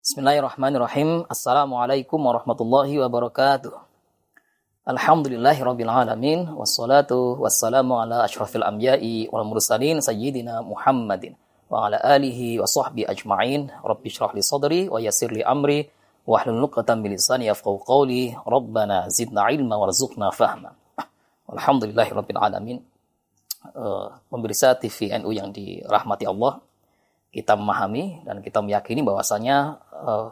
Bismillahirrahmanirrahim. Assalamualaikum warahmatullahi wabarakatuh. Alhamdulillahi rabbil alamin wassalatu wassalamu ala asyrafil anbiya'i wal mursalin sayyidina Muhammadin wa ala alihi wa sahbihi ajma'in. Rabbi shrah li sadri wa yassir li amri wa hlul 'uqdatam min lisani qawli. Rabbana zidna ilma warzuqna fahma. Alhamdulillahi rabbil alamin. Uh, pemirsa TV NU yang dirahmati Allah, kita memahami dan kita meyakini bahwasanya uh,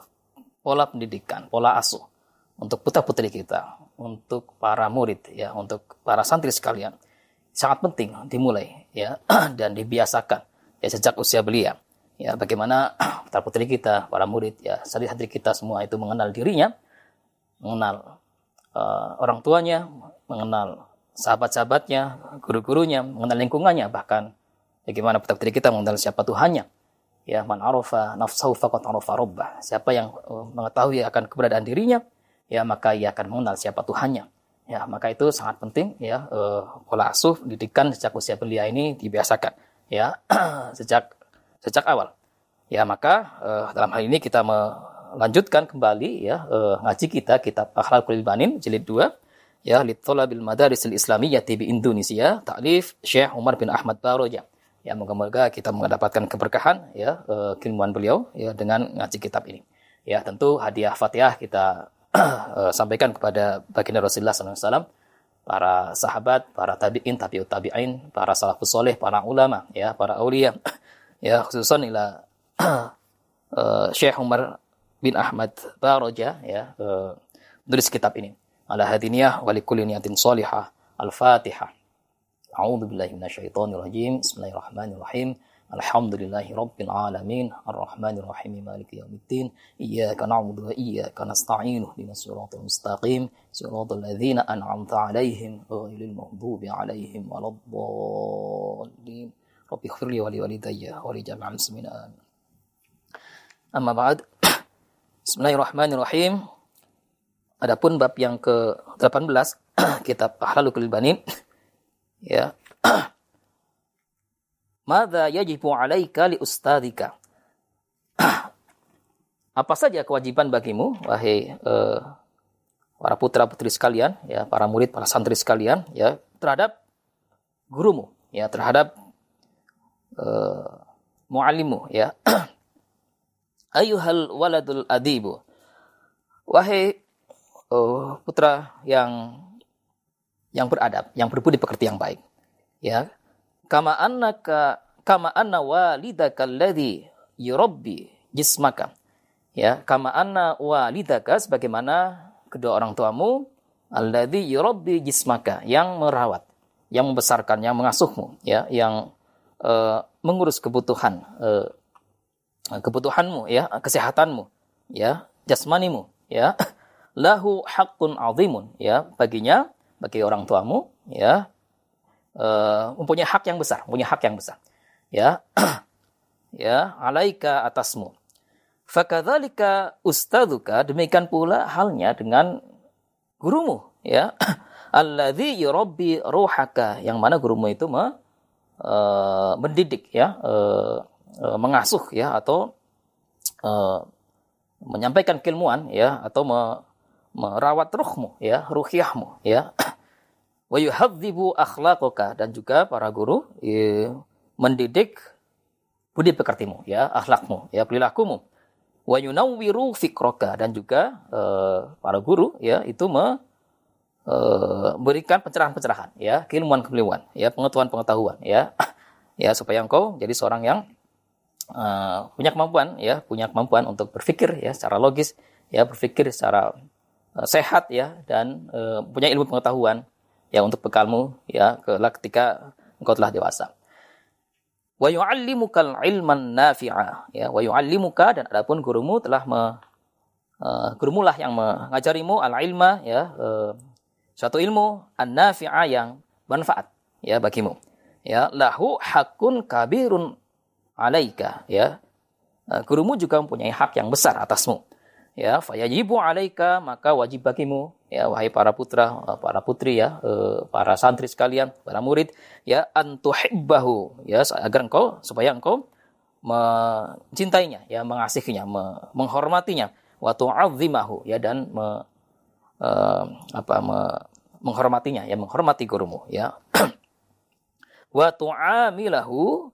pola pendidikan, pola asuh untuk putra-putri kita, untuk para murid ya, untuk para santri sekalian sangat penting dimulai ya dan dibiasakan ya sejak usia belia. Ya, bagaimana putra-putri kita, para murid ya, santri-santri kita semua itu mengenal dirinya, mengenal uh, orang tuanya, mengenal sahabat-sahabatnya, guru-gurunya, mengenal lingkungannya, bahkan bagaimana putra-putri kita mengenal siapa Tuhannya. Ya, man arafa nafsahu faqad arafa rabbah. Siapa yang uh, mengetahui akan keberadaan dirinya, ya maka ia akan mengenal siapa Tuhannya. Ya, maka itu sangat penting ya uh, pola asuh didikan sejak usia belia ini dibiasakan ya sejak sejak awal. Ya, maka uh, dalam hal ini kita melanjutkan kembali ya uh, ngaji kita kitab Akhlaqul Banin jilid 2 ya litolabil madarisil islamiyyah di Indonesia taklif Syekh Umar bin Ahmad Baroja ya moga-moga kita mendapatkan keberkahan ya uh, keilmuan beliau ya dengan ngaji kitab ini ya tentu hadiah fatihah kita uh, sampaikan kepada baginda Rasulullah SAW para sahabat para tabiin tabiut tabiin para salafus soleh para ulama ya para aulia ya khususan ila uh, Syekh Umar bin Ahmad Baroja ya uh, menulis kitab ini ala hadiniyah wa likulli niyatin salihah. Al-Fatihah. أعوذ بالله من الشيطان الرجيم. بسم الله الرحمن الرحيم. الحمد لله رب العالمين. الرحمن الرحيم. مالك يوم الدين. إياك نعبد وإياك نستعين. اهدنا الصراط المستقيم. صراط الذين أنعمت عليهم غير المغضوب عليهم ولا الضالين. رب اغفر لي ولوالدي ولجميع المسلمين. آمين. أما بعد. بسم الله الرحمن الرحيم. Adapun bab yang ke-18 kitab Ahlalul Banin ya. Mada yajibu 'alaika li ustadzika? Apa saja kewajiban bagimu wahai uh, para putra-putri sekalian ya, para murid, para santri sekalian ya terhadap gurumu ya, terhadap uh, muallimu ya. Ayuhal waladul adibu. Wahai uh, putra yang yang beradab, yang berbudi pekerti yang baik. Ya. Kama annaka kama anna walidaka alladhi yurabbi jismaka. Ya, kama anna walidaka sebagaimana kedua orang tuamu alladhi yurabbi jismaka yang merawat, yang membesarkan, yang mengasuhmu, ya, yang uh, mengurus kebutuhan uh, kebutuhanmu ya, kesehatanmu, ya, jasmanimu, ya lahu haqqun azimun ya baginya bagi orang tuamu ya uh, mempunyai hak yang besar, mempunyai hak yang besar. Ya. ya, alaika atasmu. Fakadzalika ustaduka demikian pula halnya dengan gurumu ya. Alladzi yurabbi ruhaka yang mana gurumu itu me, uh, mendidik ya, uh, uh, mengasuh ya atau menyampaikan keilmuan ya atau me, merawat ruhmu ya, ruhiyahmu ya. Wa yuhadzibu akhlaqaka dan juga para guru ya, mendidik budi pekertimu ya, akhlakmu ya, perilakumu. Wa yunawwiru fikraka dan juga uh, para guru ya itu me, uh, berikan pencerahan-pencerahan ya, keilmuan-keilmuan ya, pengetahuan-pengetahuan ya. ya supaya engkau jadi seorang yang uh, punya kemampuan ya, punya kemampuan untuk berpikir ya secara logis ya, berpikir secara Eh, sehat ya dan uh, punya ilmu pengetahuan ya untuk bekalmu ya kelak ketika engkau telah dewasa. Wa yu'allimukal ilman nafi'a ya wa yu'allimuka dan adapun gurumu telah me, uh, gurumu lah yang mengajarimu al ilma ya uh, suatu ilmu an nafi'a yang manfaat ya bagimu. Ya lahu hakun kabirun alaika ya. Gurumu juga mempunyai hak yang besar atasmu ya fayajibu alaika maka wajib bagimu. Ya wahai para putra eh, para putri ya eh, para santri sekalian para murid ya antuhibbahu ya agar engkau supaya engkau mencintainya ya mengasihinya menghormatinya. Wa tu'azzimahu ya dan me, uh, apa me, menghormatinya ya menghormati gurumu ya. Wa tu'amilahu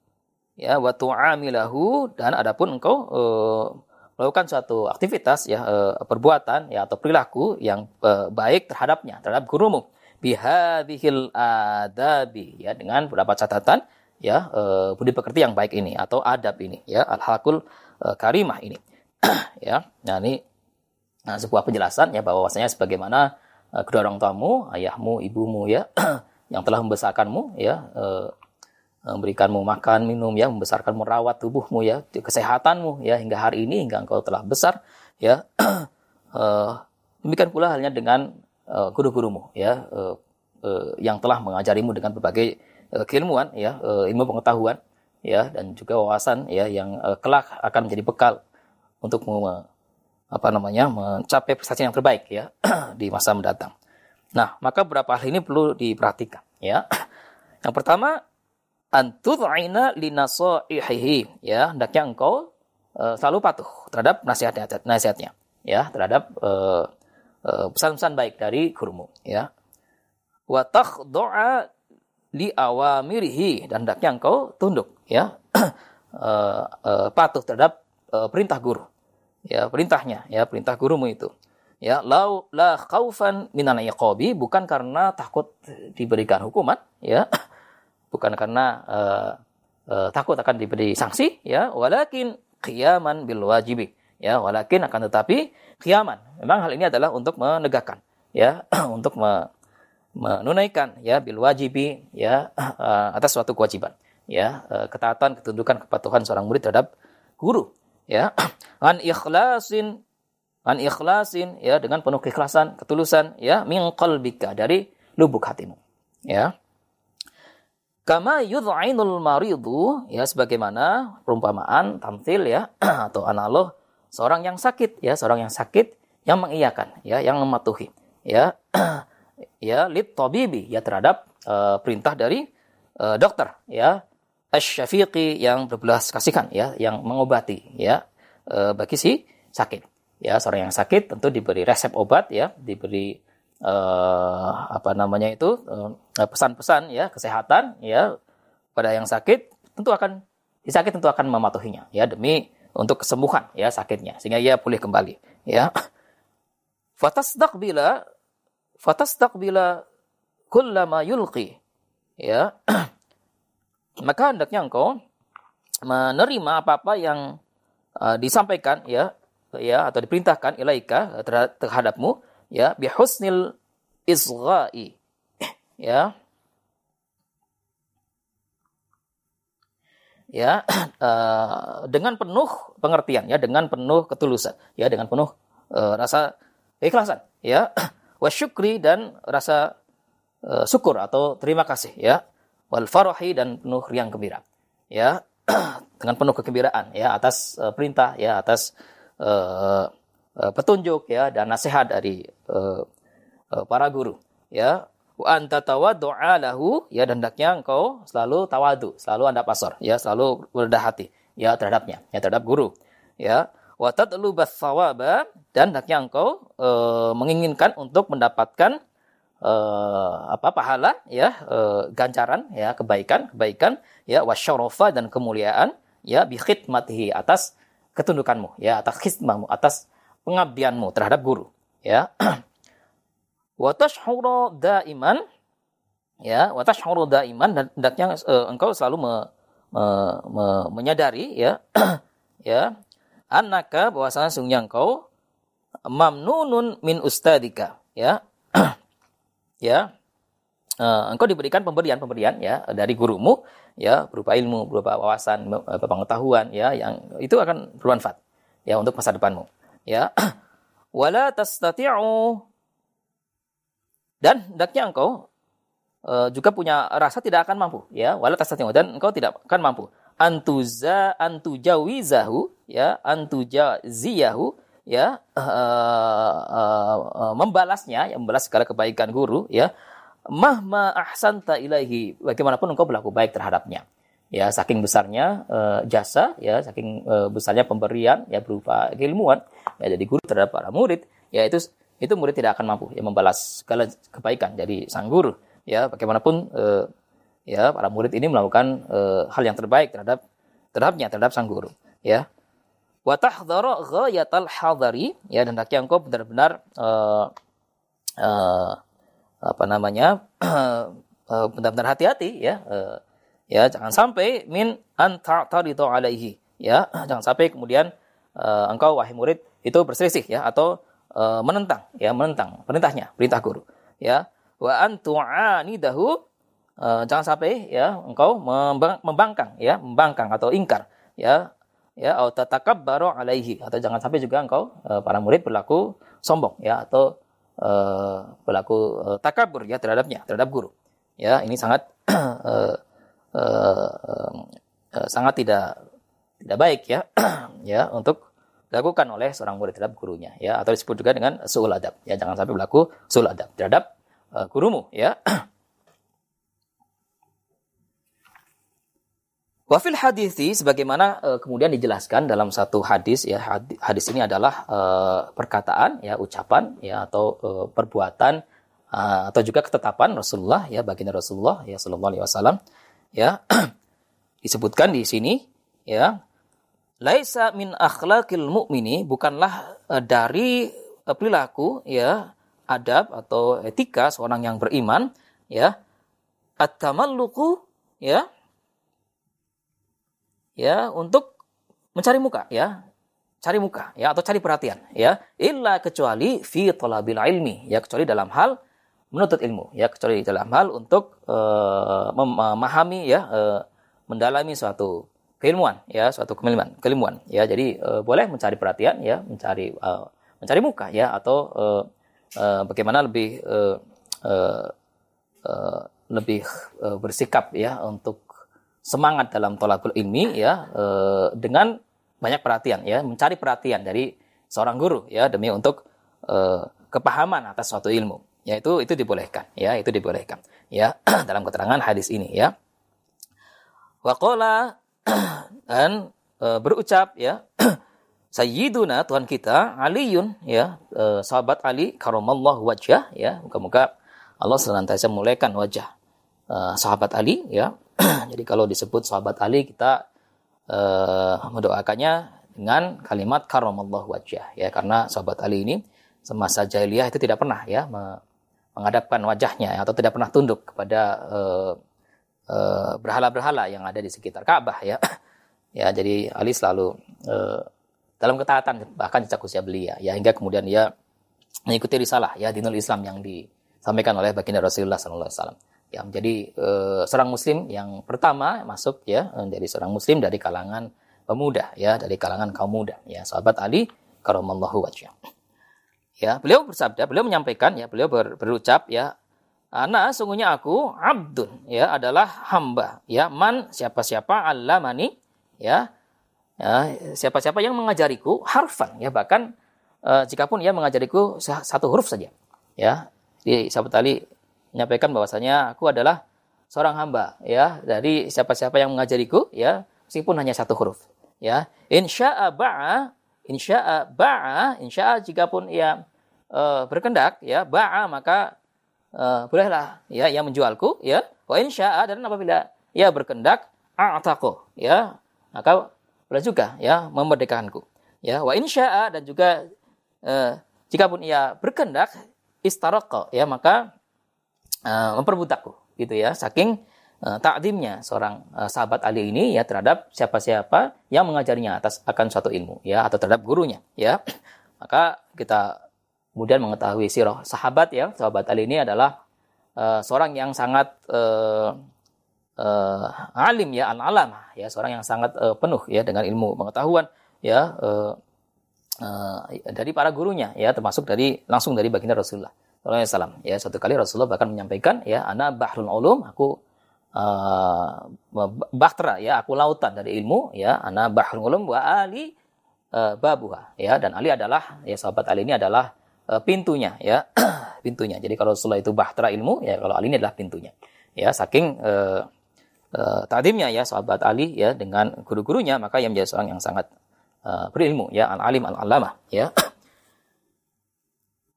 ya wa tu'amilahu dan adapun engkau uh, melakukan suatu aktivitas ya uh, perbuatan ya atau perilaku yang uh, baik terhadapnya terhadap gurumu bihadhil adabi ya dengan beberapa catatan ya uh, budi pekerti yang baik ini atau adab ini ya al-halakul uh, karimah ini ya. Nah, ini nah, sebuah penjelasan ya bahwasanya sebagaimana kedua orang tuamu, ayahmu, ibumu ya yang telah membesarkanmu ya memberikanmu makan, minum ya, membesarkan merawat tubuhmu ya, kesehatanmu ya. Hingga hari ini hingga engkau telah besar ya. uh, demikian pula halnya dengan uh, guru-gurumu ya. Uh, yang telah mengajarimu dengan berbagai keilmuan ya, ilmu pengetahuan ya. Dan juga wawasan ya yang kelak akan menjadi bekal untuk apa namanya mencapai prestasi yang terbaik ya. Di masa mendatang. Nah, maka beberapa hal ini perlu diperhatikan ya. Yang pertama antud'ina linasaihihi ya, hendaknya engkau uh, selalu patuh terhadap nasihat nasihatnya. Ya, terhadap uh, uh, pesan-pesan baik dari gurumu. Ya. Wa takhdu'a li awamirihi. Dan hendaknya engkau tunduk ya. uh, uh, patuh terhadap uh, perintah guru. Ya perintahnya ya perintah gurumu itu. Ya lau la khaufan minan bukan karena takut diberikan hukuman ya bukan karena uh, uh, takut akan diberi sanksi ya. Walakin qiyaman bil wajibi ya. Walakin akan tetapi qiyaman. Memang hal ini adalah untuk menegakkan ya. Untuk me, menunaikan ya bil wajibi ya uh, atas suatu kewajiban ya. Uh, ketaatan ketundukan kepatuhan seorang murid terhadap guru ya. An ikhlasin an ikhlasin ya dengan penuh keikhlasan ketulusan ya min qalbika dari lubuk hatimu ya kama yud'ainul maridu ya sebagaimana perumpamaan tamtil ya atau analog seorang yang sakit ya seorang yang sakit yang mengiyakan ya yang mematuhi ya ya lit tabibi ya terhadap uh, perintah dari uh, dokter ya asy yang berbelas kasihan ya, yang mengobati ya e, bagi si sakit. Ya, seorang yang sakit tentu diberi resep obat ya, diberi e, apa namanya itu eh, pesan-pesan ya kesehatan ya pada yang sakit tentu akan si sakit tentu akan mematuhinya ya demi untuk kesembuhan ya sakitnya sehingga ia pulih kembali ya. Fatasdaqbila fatasdaqbila kullama yulqi ya maka hendaknya engkau menerima apa-apa yang uh, disampaikan ya ya atau diperintahkan ilaika terhadapmu ya bihusnil isgha'i ya. Ya uh, dengan penuh pengertian ya dengan penuh ketulusan ya dengan penuh uh, rasa ikhlasan ya. Wasyukri dan rasa uh, syukur atau terima kasih ya. Wal farahi dan penuh riang gembira. Ya, dengan penuh kegembiraan ya atas uh, perintah ya atas uh, petunjuk ya dan nasihat dari uh, uh, para guru ya. Wa anta tawaddu'a lahu ya dan hendaknya engkau selalu tawadu selalu anda pasor ya selalu rendah hati ya terhadapnya ya terhadap guru ya. Wa tatlubu dan hendaknya engkau uh, menginginkan untuk mendapatkan uh, apa pahala ya uh, ganjaran ya kebaikan kebaikan ya wasyarafa dan kemuliaan ya bi khidmatihi atas ketundukanmu ya atas khidmahmu atas pengabdianmu terhadap guru ya. Wa tashhuru daiman ya. Wa tashhuru daiman dan hendaknya uh, engkau selalu me, me, me, menyadari ya. Ya. Annaka bahwasanya sungguhnya engkau mamnunun min ustadika ya. Ya. Uh, engkau diberikan pemberian-pemberian ya dari gurumu ya berupa ilmu, berupa wawasan, berupa pengetahuan ya yang itu akan bermanfaat ya untuk masa depanmu. Ya. Wala tastati'u. Dan hendaknya engkau uh, juga punya rasa tidak akan mampu. Ya wala tastati'u. Dan engkau tidak akan mampu. Antuza antujawizahu. Ya antujaziyahu. Ya uh, uh, uh, membalasnya, yang membalas segala kebaikan guru. Ya mahma ahsanta ilaihi. Bagaimanapun engkau berlaku baik terhadapnya ya saking besarnya uh, jasa ya saking uh, besarnya pemberian ya berupa keilmuan ya jadi guru terhadap para murid ya itu itu murid tidak akan mampu ya membalas segala kebaikan. Dari sang guru ya bagaimanapun uh, ya para murid ini melakukan uh, hal yang terbaik terhadap terhadapnya terhadap sang guru ya. Wa tahdhara ghayatal hadari ya dan hendaknya engkau benar-benar uh, uh, apa namanya benar-benar hati-hati ya ya jangan sampai min anta taridu alaihi. Ya jangan sampai kemudian uh, engkau wahai murid itu berselisih ya atau uh, menentang ya menentang perintahnya perintah guru. Ya wa antu'anidahu uh, jangan sampai ya engkau membang, membangkang ya membangkang atau ingkar ya ya atau tatakabbaru alaihi. Atau jangan sampai juga engkau uh, para murid berlaku sombong ya atau uh, berlaku uh, takabur ya terhadapnya terhadap guru. Ya ini sangat uh, uh, uh, sangat tidak tidak baik ya ya untuk dilakukan oleh seorang murid terhadap gurunya ya atau disebut juga dengan suul adab ya jangan sampai berlaku suul adab terhadap uh, gurumu ya. Wafil hadisi sebagaimana uh, kemudian dijelaskan dalam satu hadis ya hadis, hadis ini adalah uh, perkataan ya ucapan ya atau uh, perbuatan uh, atau juga ketetapan Rasulullah ya baginda Rasulullah ya sallallahu alaihi wasallam ya. Disebutkan di sini ya. Laisa min akhlaqil mu'mini bukanlah uh, dari uh, perilaku ya adab atau etika seorang yang beriman ya. At-tamalluku ya. Ya untuk mencari muka ya. Cari muka ya atau cari perhatian ya. Illa kecuali fi talabil ilmi ya kecuali dalam hal menuntut ilmu ya kecuali dalam hal untuk uh, memahami ya uh, mendalami suatu keilmuan ya suatu keilmuan keilmuan ya. Jadi uh, boleh mencari perhatian ya mencari uh, mencari muka ya atau uh, uh, bagaimana lebih uh, uh, lebih uh, bersikap ya untuk semangat dalam tolakul ilmi ya uh, dengan banyak perhatian ya. Mencari perhatian dari seorang guru ya demi untuk uh, kepahaman atas suatu ilmu ya itu itu dibolehkan. Ya itu dibolehkan. Ya dalam keterangan hadis ini ya. Waqala dan e, berucap ya Sayyiduna Tuhan kita Aliun ya e, sahabat Ali karamallahu wajah ya. Muka-muka Allah senantiasa memuliakan wajah e, sahabat Ali ya. Jadi kalau disebut sahabat Ali kita e, mendoakannya dengan kalimat karamallahu wajah ya. Karena sahabat Ali ini semasa jahiliyah itu tidak pernah ya menghadapkan wajahnya atau tidak pernah tunduk kepada uh, uh, berhala-berhala yang ada di sekitar Ka'bah ya. ya, jadi Ali selalu uh, dalam ketaatan bahkan sejak usia belia ya hingga kemudian dia mengikuti risalah ya dinul Islam yang disampaikan oleh baginda Rasulullah sallallahu alaihi wasallam. Ya, menjadi uh, seorang muslim yang pertama masuk ya menjadi seorang muslim dari kalangan pemuda ya dari kalangan kaum muda ya sahabat Ali karamallahu wajhah ya beliau bersabda beliau menyampaikan ya beliau ber, berucap ya Ana sungguhnya aku abdun ya adalah hamba ya man siapa-siapa Allah mani ya ya siapa-siapa yang mengajariku harfan ya bahkan uh, jika pun ia mengajariku satu huruf saja. Ya di sahabat Ali menyampaikan bahwasanya aku adalah seorang hamba ya dari siapa-siapa yang mengajariku ya meskipun hanya satu huruf ya. Insya'a ba'a insya'a ba'a insya'a jika pun ia uh, berkendak ya ba'a maka uh, bolehlah ya ia menjualku ya. Wa insya'a dan apabila ia berkendak a'taqo ya maka boleh juga ya memerdekakanku ya. Wa insya'a dan juga uh, jika pun ia berkendak istaraqo ya maka uh, memperbudakku gitu ya. Saking uh, takdimnya seorang uh, sahabat Ali ini ya terhadap siapa-siapa yang mengajarinya atas akan suatu ilmu ya atau terhadap gurunya ya. Maka kita kemudian mengetahui sirah sahabat ya. Sahabat Ali ini adalah uh, seorang yang sangat uh, uh, alim ya al alam ya seorang yang sangat uh, penuh ya dengan ilmu pengetahuan ya uh, uh, dari para gurunya ya termasuk dari langsung dari baginda Rasulullah Sallallahu ya. Satu kali Rasulullah bahkan menyampaikan ya ana bahrul ulum aku uh, bahtera ya aku lautan dari ilmu ya ana bahrul ulum wa ali uh, babuha ya dan Ali adalah ya sahabat Ali ini adalah uh, pintunya ya pintunya jadi kalau Rasulullah itu bahtera ilmu ya kalau Ali ini adalah pintunya ya saking uh, ta'dimnya ya sahabat Ali ya dengan guru-gurunya maka ia menjadi seorang yang sangat berilmu ya al-alim al-allamah ya.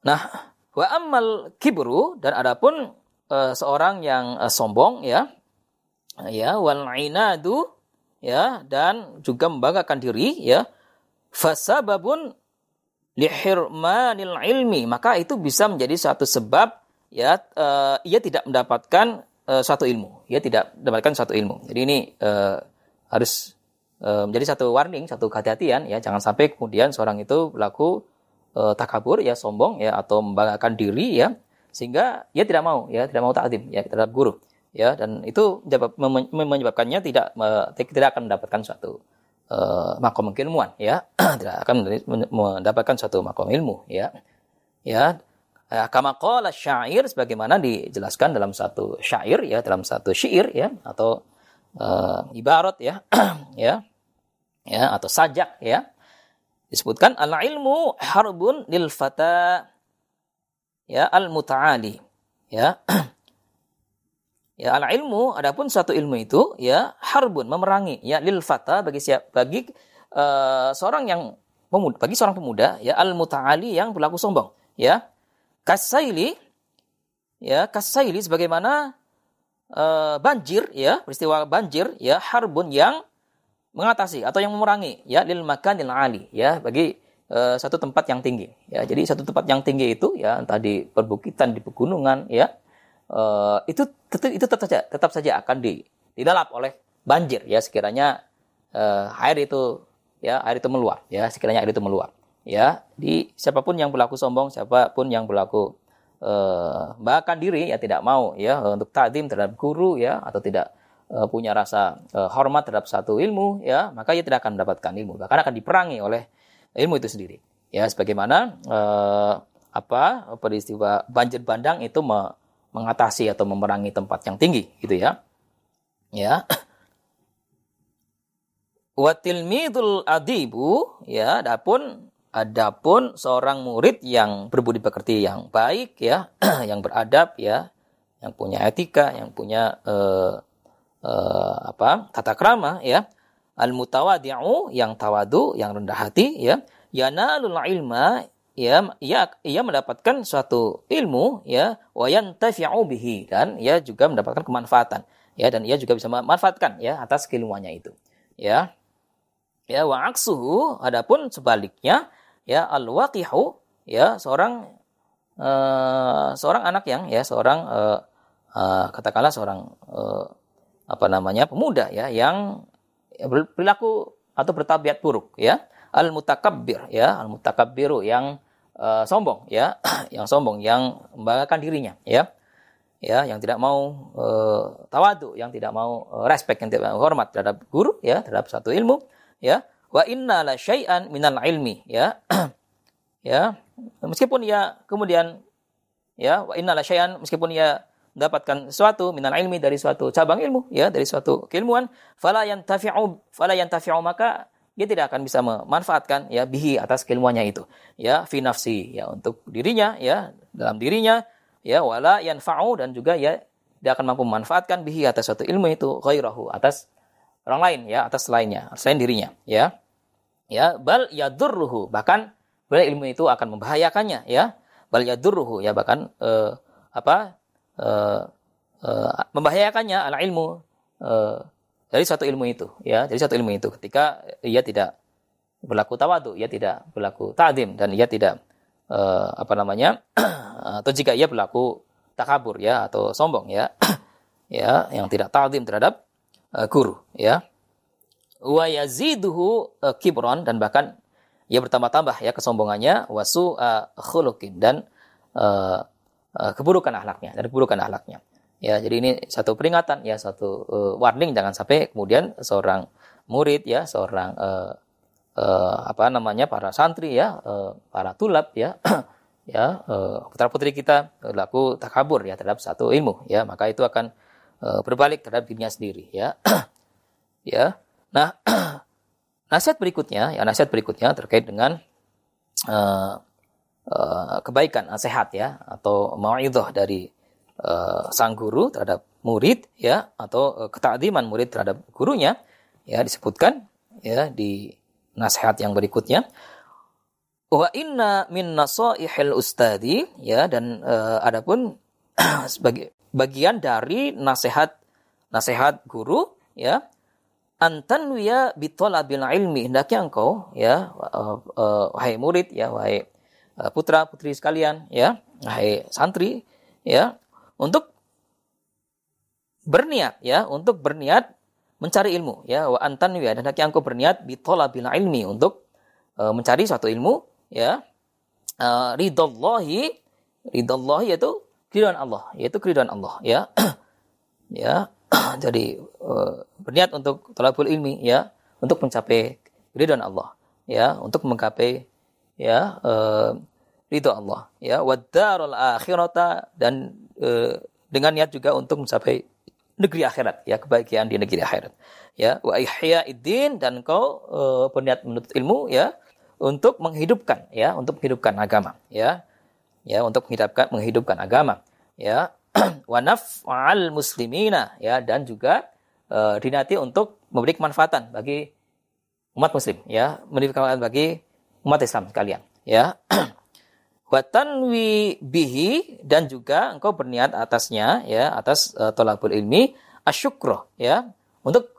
Nah, wa ammal kibru dan adapun uh, seorang yang sombong ya ya wal inadu ya dan juga membanggakan diri ya. Fasababun lihirmanil ilmi. Maka itu bisa menjadi satu sebab ya uh, ia tidak mendapatkan uh, suatu ilmu, ia tidak mendapatkan suatu ilmu. Jadi ini uh, harus uh, menjadi satu warning, satu kehati-hatian ya, jangan sampai kemudian seorang itu berlaku uh, takabur ya, sombong ya atau membanggakan diri ya. Sehingga ia tidak mau ya, tidak mau ta'zim ya terhadap guru ya dan itu menyebabkannya tidak tidak akan mendapatkan suatu uh, makom keilmuan ya tidak akan mendapatkan suatu makom ilmu ya ya Ya, kama qala syair sebagaimana dijelaskan dalam satu syair ya, dalam satu syair ya atau uh, ibarat ya, ya. Ya, atau sajak ya. Disebutkan al ilmu harbun lil fata ya al mutaali ya. ya al ilmu adapun satu ilmu itu ya harbun memerangi. Ya lil fata bagi siap bagi uh, seorang yang pemuda bagi seorang pemuda ya al mutaali yang berlaku sombong. Ya kasaili ya kasaili sebagaimana uh, banjir ya peristiwa banjir ya harbun yang mengatasi atau yang memerangi. Ya lil makanil ali ya bagi uh, satu tempat yang tinggi. Ya jadi satu tempat yang tinggi itu ya entah di perbukitan di pegunungan ya uh, itu tetap itu tetap saja tetap saja akan di didalap oleh banjir ya. Sekiranya uh, air itu ya air itu meluap ya. Sekiranya air itu meluap ya. Di siapa pun yang berlaku sombong siapa pun yang berlaku uh, bahkan diri ya tidak mau ya untuk tadim terhadap guru ya atau tidak uh, punya rasa uh, hormat terhadap satu ilmu ya maka ia tidak akan mendapatkan ilmu. Bahkan akan diperangi oleh ilmu itu sendiri ya. Sebagaimana uh, apa peristiwa banjir bandang itu me mengatasi atau memerangi tempat yang tinggi gitu ya. Ya. Watilmidul adibu ya adapun Adapun seorang murid yang berbudi pekerti yang baik ya, yang beradab ya, yang punya etika, yang punya uh, uh, apa? tata krama ya, al mutawadi'u yang tawadu, yang rendah hati ya, yanalul ilma ya ia ia mendapatkan suatu ilmu ya wa yantafi'u bihi dan ia juga mendapatkan kemanfaatan ya dan ia juga bisa memanfaatkan ya atas keilmuannya itu ya. Ya wa aksuhu adapun sebaliknya ya al-waqihu ya seorang uh, seorang anak yang ya seorang uh, uh, katakanlah seorang uh, apa namanya pemuda ya yang berperilaku atau bertabiat buruk ya al mutakabbir ya al mutakabbiru yang uh, sombong ya. Yang sombong yang membanggakan dirinya ya. Ya yang tidak mau uh, tawadu yang tidak mau uh, respect yang tidak mau hormat terhadap guru ya terhadap satu ilmu ya. Wa inna la syai'an minal ilmi ya. Ya meskipun ya kemudian ya wa inna la syai'an meskipun ya mendapatkan sesuatu minal ilmi dari suatu cabang ilmu ya dari suatu keilmuan fala yantafi'u fala yantafi'u maka dia tidak akan bisa memanfaatkan ya bihi atas keilmuannya itu. Ya fi nafsi ya untuk dirinya ya dalam dirinya ya wala yanfa'u dan juga ya dia akan mampu memanfaatkan bihi atas suatu ilmu itu ghairahu atas orang lain ya atas lainnya selain dirinya ya. Ya bal yadurruhu bahkan boleh ilmu itu akan membahayakannya ya. Bal yadurruhu ya bahkan uh, apa uh, uh, membahayakannya ala ilmu uh, dari satu ilmu itu ya. Dari satu ilmu itu. Ketika ia tidak berlaku tawadu ia tidak berlaku ta'dim dan ia tidak uh, apa namanya atau jika ia berlaku takabur ya atau sombong ya ya yang tidak ta'dim terhadap uh, guru ya. Wa yaziduhu uh, kibron dan bahkan ia bertambah-tambah ya kesombongannya wasu khuluqin dan uh, uh, keburukan akhlaknya dan keburukan akhlaknya ya jadi ini satu peringatan ya satu uh, warning. Jangan sampai kemudian seorang murid ya seorang uh, uh, apa namanya para santri ya uh, para tulab ya ya uh, putra putri kita laku takabur ya terhadap satu ilmu ya. Maka itu akan uh, berbalik terhadap dirinya sendiri ya. Ya. Nah nasihat berikutnya ya nasihat berikutnya terkait dengan uh, uh, kebaikan nasihat ya atau mauidhah dari uh, sang guru terhadap murid ya atau uh, ketakdiman murid terhadap gurunya ya disebutkan ya di nasihat yang berikutnya. Wa inna min nasaihil ustadi ya dan uh, adapun sebagai bagian dari nasihat nasihat guru ya antanwiya bitolabil ilmi hendaknya engkau ya wahai murid ya wahai putra putri sekalian ya wahai santri ya untuk berniat ya untuk berniat mencari ilmu ya. Wa antanwiya dan hendaknya engkau berniat bitolabil ilmi untuk uh, mencari suatu ilmu ya. Uh, ridallahi ridallahi yaitu keridhaan Allah yaitu keridhaan Allah ya. Ya jadi uh, berniat untuk talabul ilmi ya untuk mencapai ridho Allah ya untuk menggapai ya uh, ridho Allah ya. Wadarul akhirata dan uh, dengan niat juga untuk mencapai negeri akhirat ya kebahagiaan di negeri akhirat ya. Wa ihyaiddin dan kau uh, berniat menuntut ilmu ya untuk menghidupkan ya untuk menghidupkan agama ya. Ya untuk menghidupkan menghidupkan agama ya. Wa naf'al muslimina ya dan juga uh, dinati untuk memberi kemanfaatan bagi umat muslim ya. Memberi kemanfaatan bagi umat Islam kalian ya wa tanwi bihi dan juga engkau berniat atasnya ya atas uh, tolabul ilmi asyukro ya. Untuk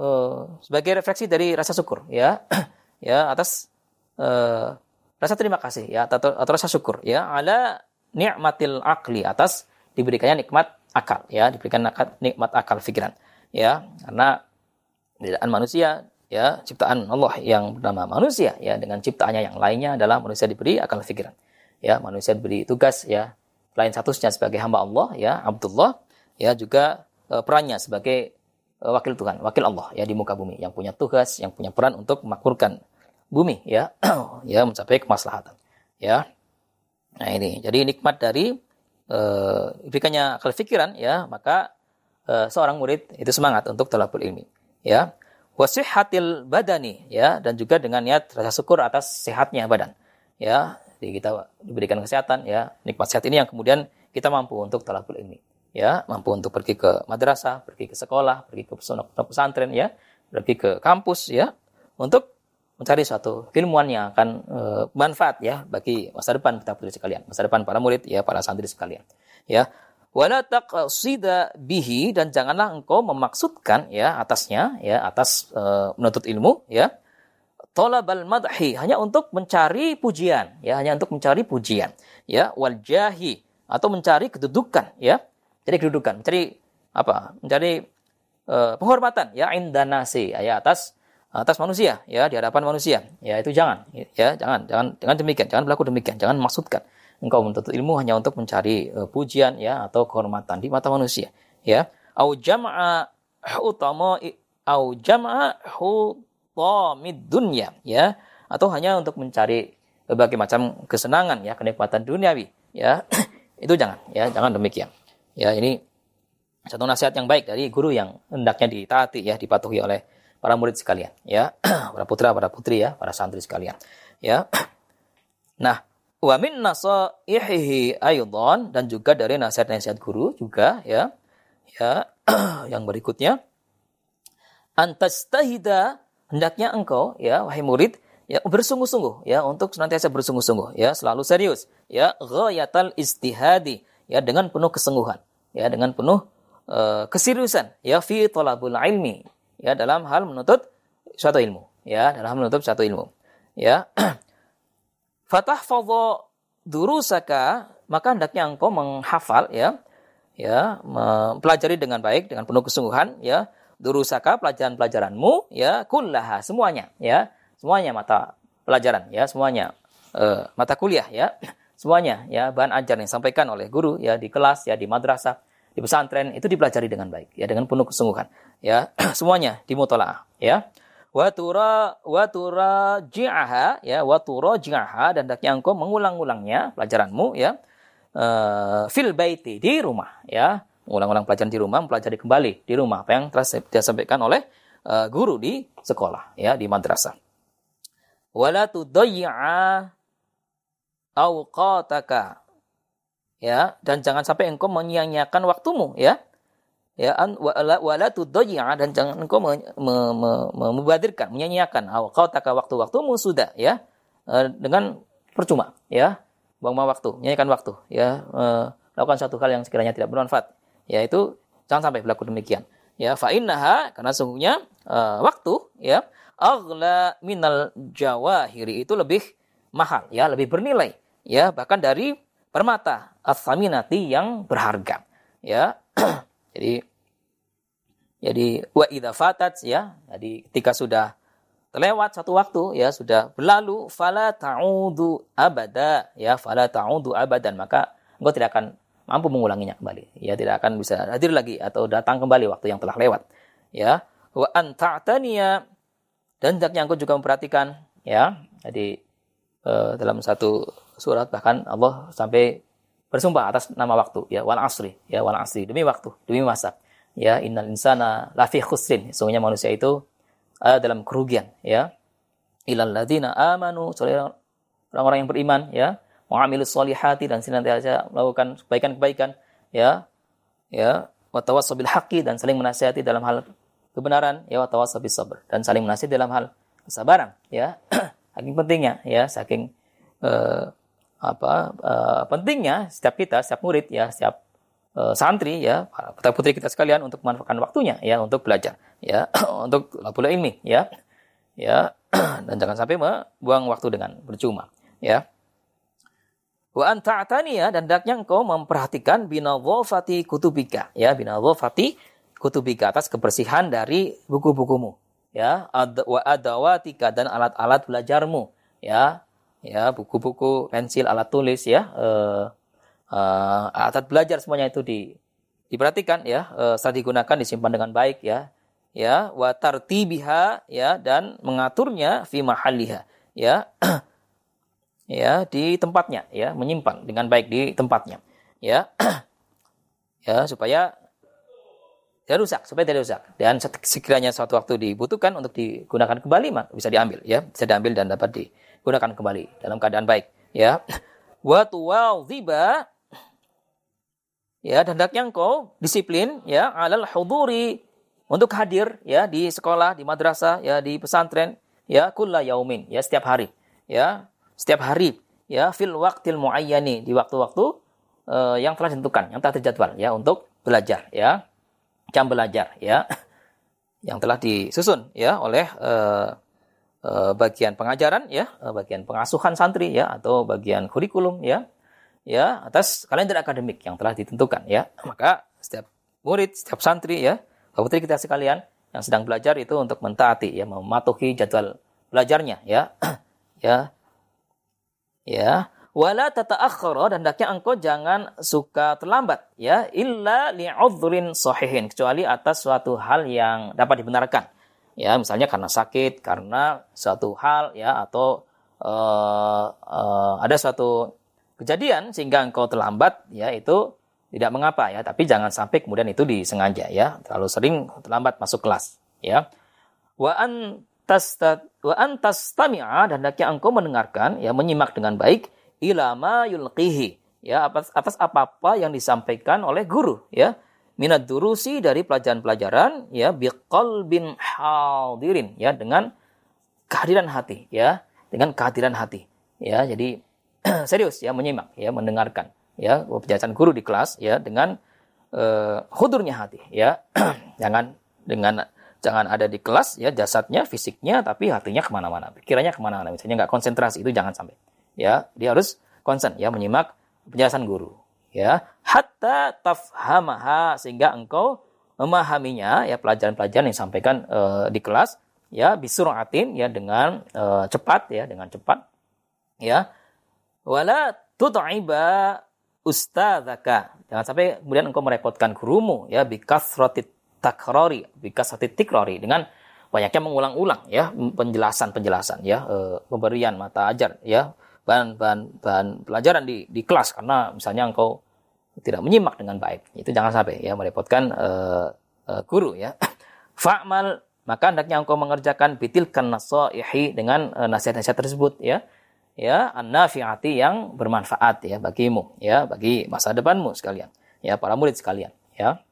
uh, sebagai refleksi dari rasa syukur ya. Ya atas uh, rasa terima kasih ya atau, atau rasa syukur ya. Ala nikmatil akli atas diberikannya nikmat akal ya. Diberikan nikmat akal pikiran ya. Karena ciptaan manusia ya ciptaan Allah yang bernama manusia ya dengan ciptaannya yang lainnya adalah manusia diberi akal pikiran ya manusia diberi tugas ya lain satunya sebagai hamba Allah ya Abdullah ya juga e, perannya sebagai e, wakil Tuhan wakil Allah ya di muka bumi yang punya tugas yang punya peran untuk memakmurkan bumi ya ya mencapai kemaslahatan ya Nah ini, jadi nikmat dari uh, diberikannya akal pikiran ya, maka uh, seorang murid itu semangat untuk talabul ilmi. Ya, wasihatil badani ya, dan juga dengan niat rasa syukur atas sehatnya badan. Ya, jadi kita diberikan kesehatan ya, nikmat sehat ini yang kemudian kita mampu untuk talabul ilmi. Ya, mampu untuk pergi ke madrasah, pergi ke sekolah, pergi ke pesantren ya, pergi ke kampus ya, untuk mencari suatu ilmuwan yang akan e, manfaat ya bagi masa depan kita putri sekalian, masa depan para murid ya para santri sekalian. Ya. Wala taqsida bihi dan janganlah engkau memaksudkan ya atasnya ya atas e, menuntut ilmu ya. Tolabal madhi hanya untuk mencari pujian ya hanya untuk mencari pujian ya wal jahi atau mencari kedudukan ya. Jadi kedudukan, mencari apa? Mencari e, penghormatan ya indanasi ya atas atas manusia ya di hadapan manusia ya itu jangan ya jangan jangan jangan demikian jangan berlaku demikian jangan maksudkan engkau menuntut ilmu hanya untuk mencari uh, pujian ya atau kehormatan di mata manusia ya. Au jama'a utama au jama'a hutamid dunya ya. Atau hanya untuk mencari berbagai macam kesenangan ya kenikmatan duniawi ya. Itu jangan ya jangan demikian ya. Ini satu nasihat yang baik dari guru yang hendaknya ditaati ya dipatuhi oleh para murid sekalian, ya, para putra, para putri ya, para santri sekalian, ya. Nah, wa min nasaihihi aydan. Dan juga dari nasihat-nasihat guru juga ya. Ya, yang berikutnya. Antastahida hendaknya engkau ya wahai murid ya bersungguh-sungguh ya untuk senantiasa bersungguh-sungguh ya selalu serius ya ghayatal istihadi ya dengan penuh kesungguhan ya dengan penuh uh, keseriusan ya fi talabul ilmi ya dalam hal menuntut suatu ilmu ya dalam hal menuntut suatu ilmu ya fatah fadho durusaka maka hendaknya engkau menghafal ya. Ya mempelajari dengan baik dengan penuh kesungguhan ya. Durusaka pelajaran-pelajaranmu ya kullaha semuanya ya. Semuanya mata pelajaran ya. Semuanya uh, mata kuliah ya. Semuanya ya. Bahan ajar yang disampaikan oleh guru ya di kelas ya di madrasah di pesantren itu dipelajari dengan baik ya dengan penuh kesungguhan ya. Semuanya dimutolaah ya watura watura ji'aha ya watura ji'aha dan hendaknya engkau mengulang-ulangnya pelajaranmu ya uh, fil baiti di rumah ya. Mengulang-ulang pelajaran di rumah mempelajari kembali di rumah. Apa yang telah disampaikan oleh uh, guru di sekolah ya di madrasah. Wala tudayya awqataka ya. Dan jangan sampai engkau menyia-nyiakan waktumu ya ya an wala wala dan jangan engkau me, me, me, me, membadirkan menyia-nyiakan kau tak waktu-waktumu sudah ya. E, dengan percuma ya. Buang waktu menyia-nyiakan waktu ya. E, lakukan satu hal yang sekiranya tidak bermanfaat. Ya itu jangan sampai berlaku demikian. Ya fa innaha karena sungguhnya e, waktu ya aghla minal jawahiri itu lebih mahal ya lebih bernilai ya. Bahkan dari permata as-saminati yang berharga. Ya. jadi jadi wa idza fatat ya. Jadi ketika sudah terlewat satu waktu ya sudah berlalu fala ta'udu abada ya fala ta'udu abadan. Maka engkau tidak akan mampu mengulanginya kembali. Ya tidak akan bisa hadir lagi atau datang kembali waktu yang telah lewat. Ya wa anta'taniya dan hendaknya engkau juga memperhatikan ya. Jadi uh, dalam satu surat bahkan Allah sampai bersumpah atas nama waktu ya wal asri ya wal asri demi waktu demi masa ya innal insana lafi khusrin. Sesungguhnya manusia itu ada dalam kerugian ya. Ilal ladina amanu orang-orang yang beriman ya. Mu'amilus solihati dan senantiasa melakukan kebaikan-kebaikan ya. Ya wa tawassabil haqqi dan saling menasihati dalam hal kebenaran ya wa tawassabis sabr dan saling menasihati dalam hal kesabaran ya. Saking pentingnya ya saking uh, apa uh, pentingnya setiap kita, setiap murid ya, setiap uh, santri ya, putra putri kita sekalian untuk memanfaatkan waktunya ya untuk belajar ya, untuk lapula ilmi ya. Ya, dan jangan sampai membuang waktu dengan percuma ya. Wa anta ya dan daknya engkau memperhatikan binadhafati kutubika ya, binadhafati kutubika atas kebersihan dari buku-bukumu ya, wa adawatika dan alat-alat belajarmu ya, ya buku-buku, pensil, alat tulis ya, uh, uh, alat belajar semuanya itu di diperhatikan ya, uh, saat digunakan disimpan dengan baik ya, ya, wa tartibiha ya dan mengaturnya fi mahalliha ya. ya di tempatnya ya, menyimpan dengan baik di tempatnya ya. ya supaya tidak rusak, supaya tidak rusak. Dan sekiranya suatu waktu dibutuhkan untuk digunakan kembali, bisa diambil, ya, bisa diambil dan dapat di, gunakan kembali dalam keadaan baik ya. Wa tuwadhiba ya dan hendaknya engkau disiplin ya alal huduri untuk hadir ya di sekolah di madrasah ya di pesantren ya kulla yaumin ya setiap hari ya. Setiap hari ya fil waqtil muayyani di waktu-waktu uh, yang telah ditentukan yang telah terjadwal ya untuk belajar ya. Jam belajar ya yang telah disusun ya oleh uh, bagian pengajaran ya, eh, bagian pengasuhan santri ya atau bagian kurikulum ya. Ya, atas kalender akademik yang telah ditentukan ya. Maka setiap murid, setiap santri ya, putri kita sekalian yang sedang belajar itu untuk mentaati ya, mematuhi jadwal belajarnya ya. ya. Ya, wala tata'akhkhara dan hendaknya engkau jangan suka terlambat ya illa li'udhrin sahihin kecuali atas suatu hal yang dapat dibenarkan ya misalnya karena sakit karena suatu hal ya atau uh, uh, ada suatu kejadian sehingga engkau terlambat ya itu tidak mengapa ya. Tapi jangan sampai kemudian itu disengaja ya. Terlalu sering terlambat masuk kelas ya. Wa an wa an dan hendaknya engkau mendengarkan ya menyimak dengan baik ilama yulqihi ya atas atas apa-apa yang disampaikan oleh guru ya minat durusi dari pelajaran-pelajaran ya bin hadirin ya dengan kehadiran hati ya dengan kehadiran hati ya. Jadi serius ya menyimak ya mendengarkan ya penjelasan guru di kelas ya dengan uh, hudurnya hati ya. Jangan dengan jangan ada di kelas ya jasadnya fisiknya tapi hatinya ke mana-mana pikirannya ke mana-mana. Misalnya nggak konsentrasi itu jangan sampai ya. Dia harus konsen ya menyimak penjelasan guru ya hatta tafhamaha sehingga engkau memahaminya ya pelajaran-pelajaran yang disampaikan uh, di kelas ya bisuratin ya dengan uh, cepat ya dengan cepat. Ya wala tut'iba ustadzaka. Jangan sampai kemudian engkau merepotkan gurumu ya bikasrati takrori bikasrati tikrori dengan banyaknya mengulang-ulang ya penjelasan-penjelasan ya uh, pemberian mata ajar ya bahan-bahan bahan pelajaran di di kelas. Karena misalnya engkau tidak menyimak dengan baik. Itu jangan sampai ya merepotkan uh, uh, guru ya. Fa'mal maka hendaknya engkau mengerjakan bitil kan nasaihi dengan uh, nasihat-nasihat tersebut ya. ya an-nafi'ati yang bermanfaat ya bagimu ya bagi masa depanmu sekalian ya para murid sekalian ya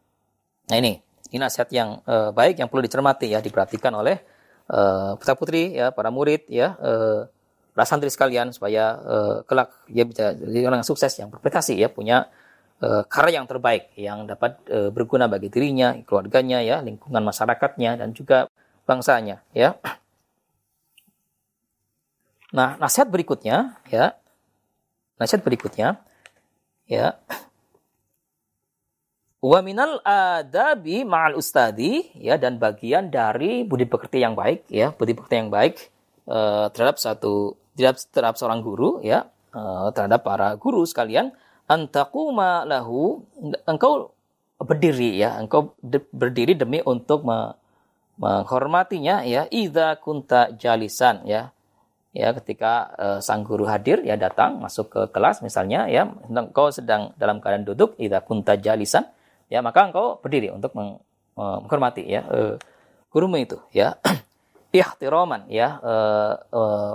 nah ini ini nasihat yang uh, baik yang perlu dicermati ya diperhatikan oleh uh, putra putri ya para murid ya uh, para santri sekalian supaya uh, kelak dia bisa jadi orang yang sukses yang berprestasi ya punya karya yang terbaik yang dapat uh, berguna bagi dirinya keluarganya ya lingkungan masyarakatnya dan juga bangsanya ya Nah, nasihat berikutnya ya. Nasihat berikutnya ya. Wa minal adabi ma'al ustadi ya dan bagian dari budi pekerti yang baik ya, budi pekerti yang baik uh, terhadap satu terhadap, terhadap seorang guru ya, terhadap para guru sekalian antakuma lahu engkau berdiri ya, engkau berdiri demi untuk me, menghormatinya ya, idza kunta jalisan ya. Ya ketika uh, sang guru hadir ya datang masuk ke kelas misalnya ya. Engkau sedang dalam keadaan duduk idza kunta jalisan ya maka engkau berdiri untuk meng, menghormati ya uh, gurumu itu ya. Ihtiraman ya uh, uh,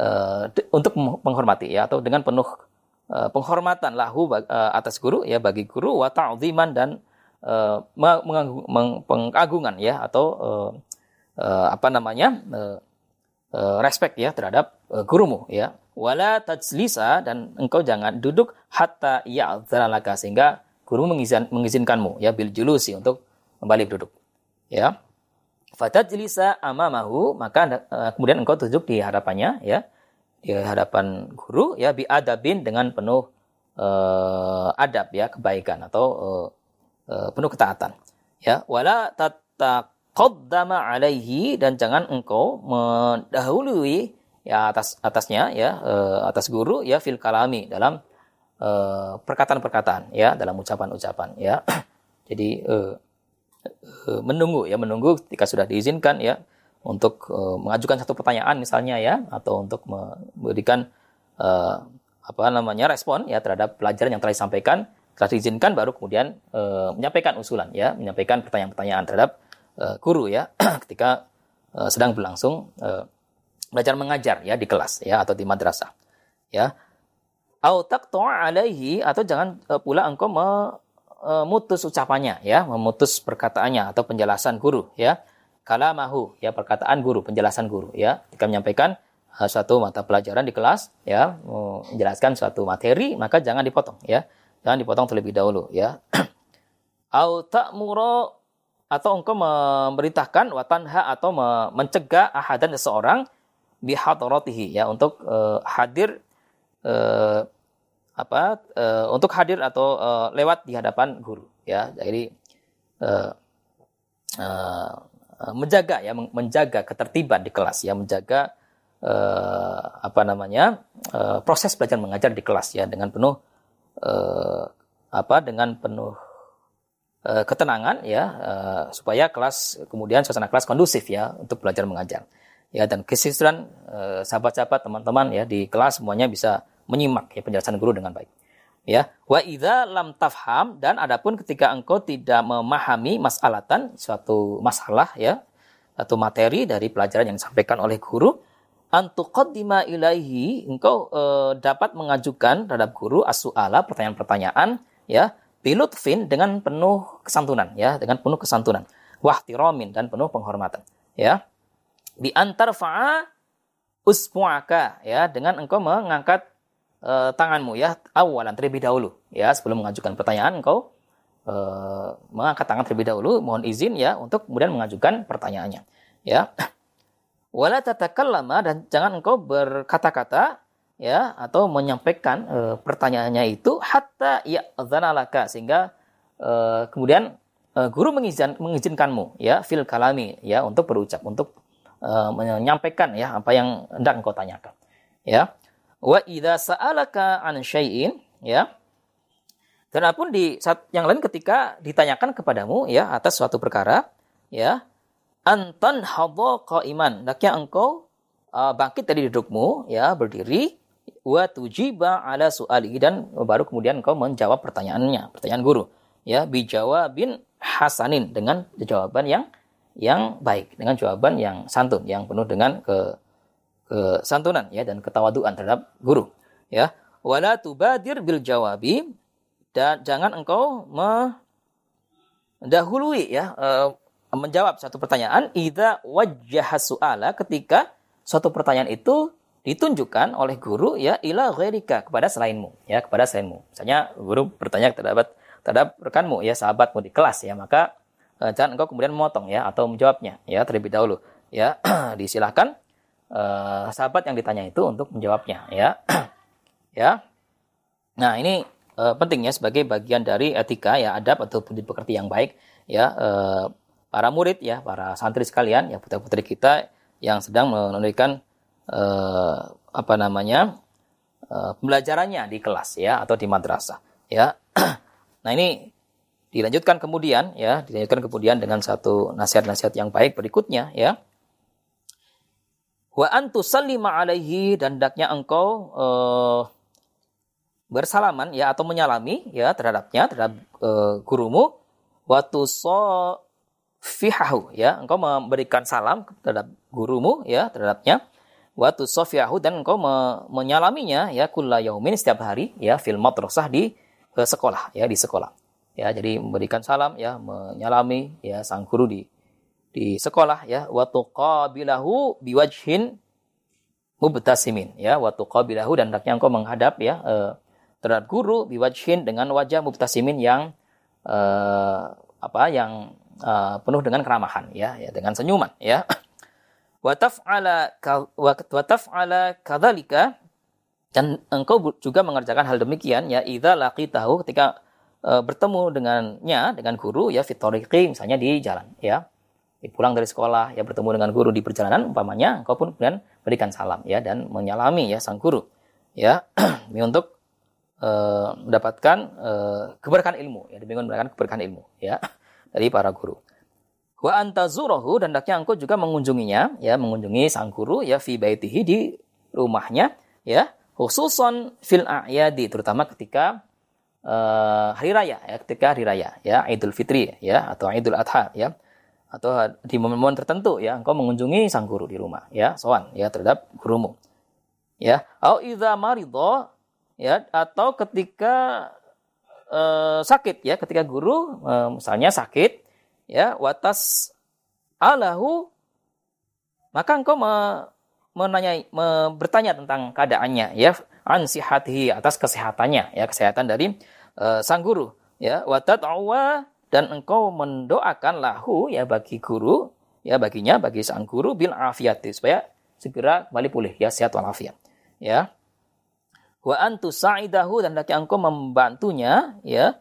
uh, untuk menghormati ya atau dengan penuh uh, penghormatan lahu uh, atas guru ya bagi guru wa ta'ziman dan uh, pengagungan ya atau apa namanya respect ya terhadap gurumu ya. Wala tajlisa dan engkau jangan duduk hatta ya'dzalaka sehingga guru mengizin, mengizinkanmu ya bil julusi untuk kembali duduk. Ya. Fatajlisa amamahu maka kemudian engkau duduk di hadapannya ya di hadapan guru ya bi adabin dengan penuh uh, adab ya kebaikan atau uh, uh, penuh ketaatan ya wala tatak qaddama alaihi dan jangan engkau mendahului ya atas atasnya ya uh, atas guru ya fil kalami dalam uh, perkataan-perkataan ya dalam ucapan-ucapan ya. Jadi uh, uh, menunggu ya menunggu ketika sudah diizinkan ya untuk uh, mengajukan satu pertanyaan misalnya ya atau untuk memberikan uh, apa namanya respon ya terhadap pelajaran yang telah disampaikan telah diizinkan baru kemudian uh, menyampaikan usulan ya menyampaikan pertanyaan-pertanyaan terhadap uh, guru ya ketika uh, sedang berlangsung uh, belajar mengajar ya di kelas ya atau di madrasah ya. Au alaihi atau jangan uh, pula engkau memutus ucapannya ya memutus perkataannya atau penjelasan guru ya kalamahu ya perkataan guru penjelasan guru ya. Ketika menyampaikan uh, suatu mata pelajaran di kelas ya menjelaskan suatu materi maka jangan dipotong ya. Jangan dipotong terlebih dahulu ya. Au ta'muru atau engkau memerintahkan watanha atau mencegah ahadan seseorang bihadaratihi ya untuk uh, hadir uh, apa uh, untuk hadir atau uh, lewat di hadapan guru ya. Jadi uh, uh, menjaga ya menjaga ketertiban di kelas ya menjaga uh, apa namanya uh, proses belajar mengajar di kelas ya dengan penuh uh, apa dengan penuh uh, ketenangan ya uh, supaya kelas kemudian suasana kelas kondusif ya untuk belajar mengajar. Ya dan kesisuran uh, sahabat-sahabat teman-teman ya di kelas semuanya bisa menyimak ya penjelasan guru dengan baik ya. Wa idza lam tafham dan adapun ketika engkau tidak memahami masalatan suatu masalah ya atau materi dari pelajaran yang disampaikan oleh guru antuqaddima ilaihi engkau e, dapat mengajukan terhadap guru as-su'ala pertanyaan-pertanyaan ya bilutfin dengan penuh kesantunan ya dengan penuh kesantunan. Wahtiramin dan penuh penghormatan ya. Di antar fa'a usmu'aka ya dengan engkau mengangkat uh, tanganmu ya awalan terlebih dahulu. Ya sebelum mengajukan pertanyaan engkau uh, mengangkat tangan terlebih dahulu mohon izin ya untuk kemudian mengajukan pertanyaannya. Ya. Wala tatakallama dan jangan engkau berkata-kata ya atau menyampaikan e, pertanyaannya itu hatta ya zanalaka sehingga e, kemudian e, guru mengizin, mengizinkanmu ya fil kalami ya untuk berucap untuk e, menyampaikan ya apa yang hendak engkau tanyakan. Ya wa idza sa'alaka an syai'in ya. Dan apa pun di saat yang lain ketika ditanyakan kepadamu ya atas suatu perkara ya. Antan hadha qaiman hendaknya engkau uh, bangkit dari dudukmu ya berdiri wa tujiba ala su'ali. Dan baru kemudian kau menjawab pertanyaannya, pertanyaan guru. Ya, bijawabin hasanin dengan jawaban yang yang baik, dengan jawaban yang santun, yang penuh dengan ke kesantunan ya dan ketawaduan terhadap guru ya. Wala tubadir bil jawabi dan jangan engkau mendahului ya uh, menjawab satu pertanyaan. Idza wajjaha su'ala ketika suatu pertanyaan itu ditunjukkan oleh guru ya ila ghairika kepada selainmu ya kepada selainmu. Misalnya guru bertanya terhadap terhadap rekanmu ya sahabatmu di kelas ya maka uh, jangan engkau kemudian memotong ya atau menjawabnya ya terlebih dahulu ya. Disilahkan uh, sahabat yang ditanya itu untuk menjawabnya ya. Ya. Nah ini uh, penting ya sebagai bagian dari etika ya adab atau budi pekerti yang baik ya. Uh, para murid ya para santri sekalian ya putra putri kita yang sedang menunaikan uh, apa namanya uh, pembelajarannya di kelas ya atau di madrasah ya. Nah ini dilanjutkan kemudian ya dilanjutkan kemudian dengan satu nasihat-nasihat yang baik berikutnya ya wa antusallima alaihi dan hendaknya engkau uh, bersalaman ya atau menyalami ya terhadapnya terhadap uh, gurumu. Waktu so fihahu ya engkau memberikan salam terhadap gurumu ya terhadapnya. Waktu sofiahu dan engkau me menyalaminya ya kulla yaumin setiap hari ya fil madrasah di uh, sekolah ya di sekolah. Ya jadi memberikan salam ya menyalami ya sang guru di di sekolah ya wa tuqabilahu biwajhin mubtasimin ya wa tuqabilahu dan hendaknya engkau menghadap ya uh, terhadap guru biwajhin dengan wajah mubtasimin yang uh, apa yang uh, penuh dengan keramahan ya, ya dengan senyuman ya. Wa taf'ala wa taf'ala kadzalika dan engkau juga mengerjakan hal demikian ya idza laqitahu ketika uh, bertemu dengannya dengan guru ya fitoriqi misalnya di jalan ya. Pulang dari sekolah ya bertemu dengan guru di perjalanan umpamanya engkau pun kemudian berikan salam ya dan menyalami ya sang guru ya ini untuk uh, mendapatkan uh, keberkahan ilmu ya demi mendapatkan keberkahan ilmu ya dari para guru. Wa antazurahu dan hendaknya engkau juga mengunjunginya ya mengunjungi sang guru ya fi baitihi di rumahnya ya khususon fil a'yadi terutama ketika uh, hari raya ya ketika hari raya ya Idul Fitri ya atau Idul Adha ya atau di momen-momen tertentu ya. Engkau mengunjungi sang guru di rumah ya. Sowan ya terhadap gurumu. Ya. Au idza maridho ya atau ketika uh, sakit ya. Ketika guru uh, misalnya sakit ya watas alahu maka engkau me, menanyai me, bertanya tentang keadaannya ya. An atas kesehatannya ya. Kesehatan dari uh, sang guru ya. Watat dan engkau mendoakan lahu ya bagi guru ya baginya bagi sang guru bil afiati supaya segera kembali pulih ya sehat walafiat ya. Wa antu sa'idahu dan laki engkau membantunya ya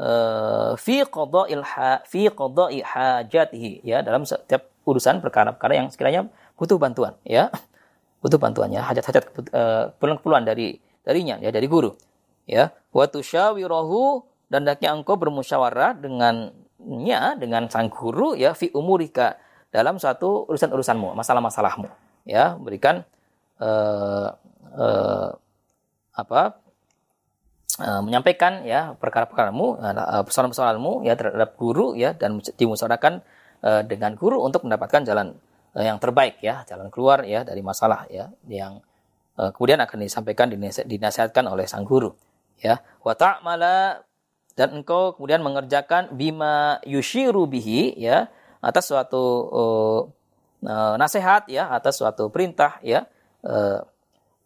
uh, fi qada'il fi qada'i hajatihi ya dalam setiap urusan perkara-perkara yang sekiranya butuh bantuan ya. Butuh bantuannya hajat-hajat uh, keperluan dari darinya ya dari guru ya. Wa tusyawirahu dan hendaknya engkau bermusyawarah dengannya dengan sang guru ya fi umurika dalam satu urusan-urusanmu masalah-masalahmu ya berikan uh, uh, apa uh, menyampaikan ya perkara-perkaramu, persoalan-persoalanmu ya terhadap guru ya dan dimusyawarahkan uh, dengan guru untuk mendapatkan jalan uh, yang terbaik ya, jalan keluar ya dari masalah ya yang kemudian akan disampaikan dinasihatkan oleh sang guru ya. Wa ta'mala dan engkau kemudian mengerjakan bima yushiru bihi ya atas suatu uh, nasihat ya atas suatu perintah ya uh,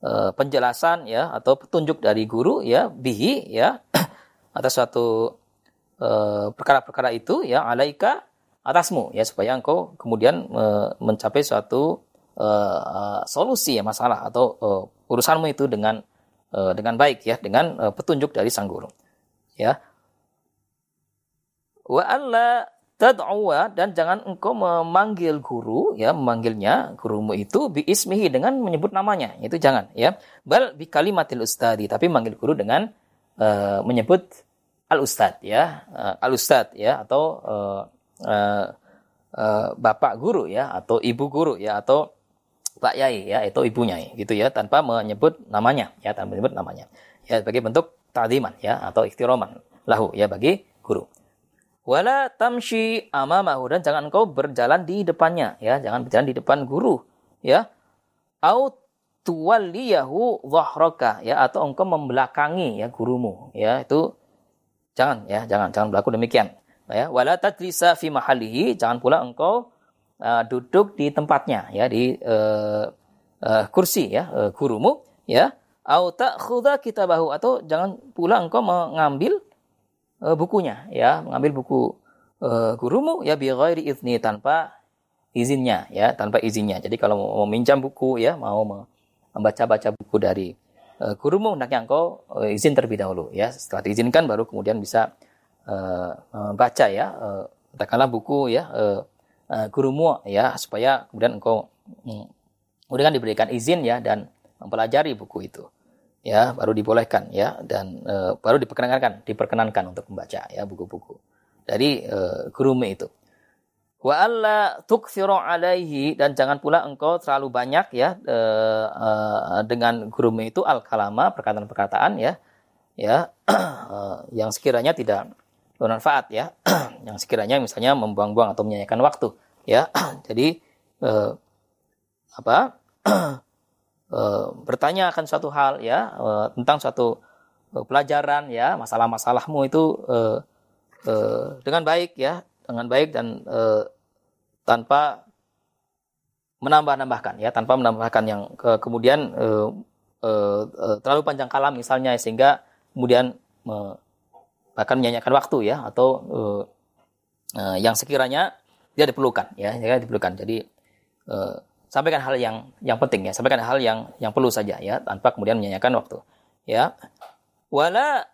Eh, penjelasan ya atau petunjuk dari guru ya bihi ya atas suatu uh, perkara-perkara itu ya alaika atasmu ya supaya engkau kemudian uh, mencapai suatu uh, uh, solusi ya masalah atau uh, urusanmu itu dengan uh, dengan baik ya dengan uh, petunjuk dari sang guru ya wa alla tad'uwa dan jangan engkau memanggil guru ya memanggilnya gurumu itu bi ismihi dengan menyebut namanya. Itu jangan ya. Bal bi kalimatil ustadi tapi manggil guru dengan uh, menyebut al ustad ya. Uh, al ustad ya atau uh, uh, uh, bapak guru ya atau ibu guru ya atau pak yai ya itu ibunya gitu ya tanpa menyebut namanya ya tanpa menyebut namanya. Ya sebagai bentuk ta'ziman ya atau ikhtiroman lahu ya bagi guru Wala tamshi amamahu. Dan jangan engkau berjalan di depannya ya, jangan berjalan di depan guru ya. au tuwalliyahu dhahraka ya. Atau engkau membelakangi ya gurumu ya. Itu jangan ya. Jangan jangan berlaku demikian ya. Wala tajlisa fi mahalihi jangan pula engkau uh, duduk di tempatnya ya. Di uh, uh, kursi ya uh, gurumu ya. Au ta'khudha kitabahu. Atau jangan pula engkau mengambil uh, bukunya ya mengambil buku uh, gurumu ya bi ghairi izni tanpa izinnya ya tanpa izinnya. Jadi kalau mau meminjam buku ya mau membaca-baca buku dari uh, gurumu hendaknya engkau uh, izin terlebih dahulu ya. Setelah diizinkan baru kemudian bisa baca ya uh, katakanlah buku ya uh, uh, gurumu ya supaya kemudian engkau um, kemudian diberikan izin ya dan mempelajari buku itu ya baru dibolehkan ya dan uh, baru diperkenankan diperkenankan untuk membaca ya buku-buku. Dari uh, gurumu itu. Wa alla tukthiru alaihi dan jangan pula engkau terlalu banyak ya e, e, dengan gurumu itu al kalama perkataan-perkataan ya ya e, yang sekiranya tidak bermanfaat ya yang sekiranya misalnya membuang-buang atau menyanyikan waktu ya jadi e, apa e, bertanya akan suatu hal ya e, tentang suatu e, pelajaran ya masalah-masalahmu itu e, e, dengan baik ya dengan baik dan e, tanpa menambah-nambahkan ya tanpa menambahkan yang ke, kemudian e, e, e, terlalu panjang kalam misalnya sehingga kemudian me, bahkan menyanyikan waktu ya atau e, e, yang sekiranya tidak diperlukan ya tidak diperlukan. Jadi e, sampaikan hal yang yang penting ya. Sampaikan hal yang yang perlu saja ya tanpa kemudian menyanyikan waktu. Ya. Wala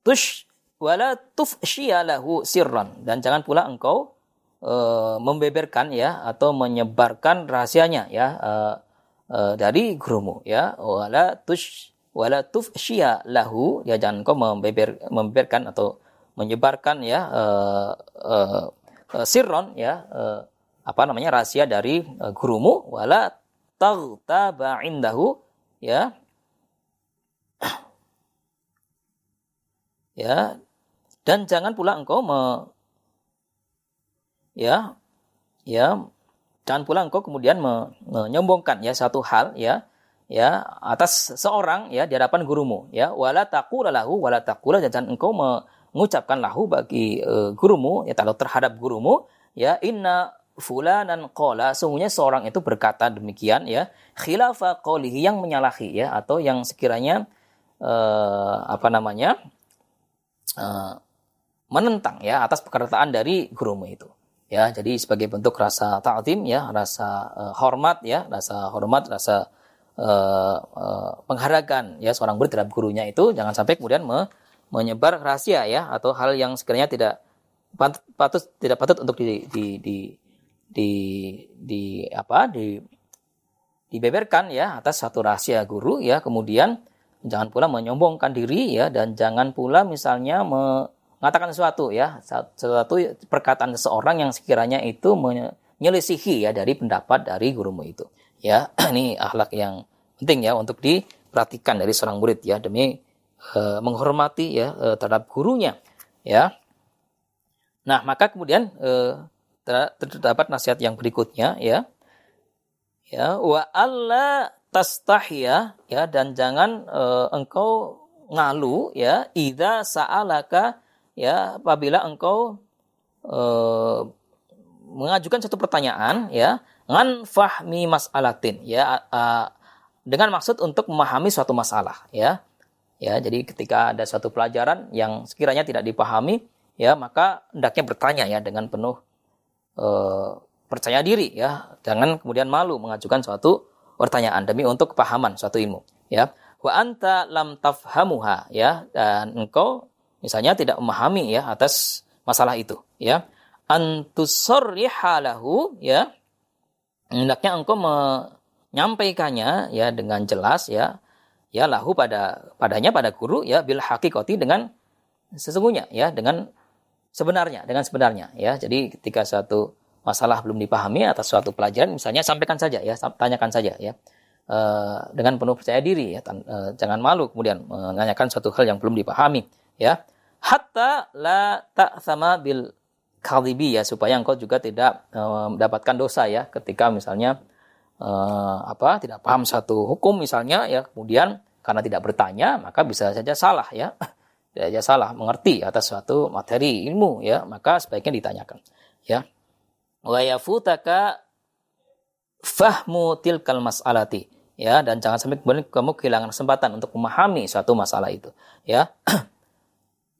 tush wala tufshiya lahu sirran. Dan jangan pula engkau e, membeberkan ya atau menyebarkan rahasianya ya e, e, dari gurumu ya. Wala tush wala tufshiya lahu. Ya jangan kau membeber membeberkan atau menyebarkan ya e, e, e, sirron ya e, apa namanya rahasia dari e, gurumu wala taghtaba indahu ya. Ya. Dan jangan pula engkau me, ya ya. Jangan pula engkau kemudian menyombongkan ya satu hal ya ya atas seorang ya di hadapan gurumu ya. Wala taqula lahu wala taqula jangan engkau mengucapkan lahu bagi uh, gurumu ya kalau terhadap gurumu ya. Inna fulanan qala sungguhnya seorang itu berkata demikian ya. Khilafa qawlihi yang menyalahi ya atau yang sekiranya uh, apa namanya uh, menentang ya atas perkataan dari gurumu itu ya. Jadi sebagai bentuk rasa ta'zim ya rasa uh, hormat ya rasa hormat rasa uh, uh, penghargaan ya seorang murid terhadap gurunya itu jangan sampai kemudian me, menyebar rahasia ya atau hal yang sekiranya tidak patut, patut tidak patut untuk di di di di, di apa di dibeberkan ya atas satu rahasia guru ya. Kemudian jangan pula menyombongkan diri ya dan jangan pula misalnya me, mengatakan sesuatu ya sesuatu perkataan seseorang yang sekiranya itu menyelisihi ya dari pendapat dari gurumu itu. Ya ini akhlak yang penting ya untuk diperhatikan dari seorang murid ya demi uh, menghormati ya uh, terhadap gurunya ya. Nah maka kemudian uh, terdapat nasihat yang berikutnya ya. Ya wa alla tastahya ya dan jangan uh, engkau ngalu ya idza sa'alaka ya apabila engkau uh, mengajukan satu pertanyaan ya ngan fahmi mas'alatin ya uh, dengan maksud untuk memahami suatu masalah ya. Ya jadi ketika ada suatu pelajaran yang sekiranya tidak dipahami ya maka hendaknya bertanya ya dengan penuh uh, percaya diri ya. Jangan kemudian malu mengajukan suatu pertanyaan demi untuk kepahaman suatu ilmu ya. Wa anta lam tafhamuha ya. Dan engkau misalnya tidak memahami ya atas masalah itu ya. Antusorrihalahu ya. Hendaknya engkau menyampaikannya ya dengan jelas ya. Ya lahu pada padanya pada guru ya bil hakikoti dengan sesungguhnya ya dengan sebenarnya dengan sebenarnya ya. Jadi ketika satu masalah belum dipahami atas suatu pelajaran misalnya sampaikan saja ya. Tanyakan saja ya. E, dengan penuh percaya diri ya. E, jangan malu kemudian menanyakan suatu hal yang belum dipahami ya. Hatta la tak sama bil kadhibi ya supaya engkau juga tidak uh, mendapatkan dosa ya. Ketika misalnya uh, apa tidak paham satu hukum misalnya ya. Kemudian karena tidak bertanya maka bisa saja salah ya tidak saja salah mengerti atas suatu materi ilmu ya. Maka sebaiknya ditanyakan ya. Wa yafutaka fahmu tilkal mas'alati ya. Dan jangan sampai kemudian kamu kehilangan kesempatan untuk memahami suatu masalah itu ya.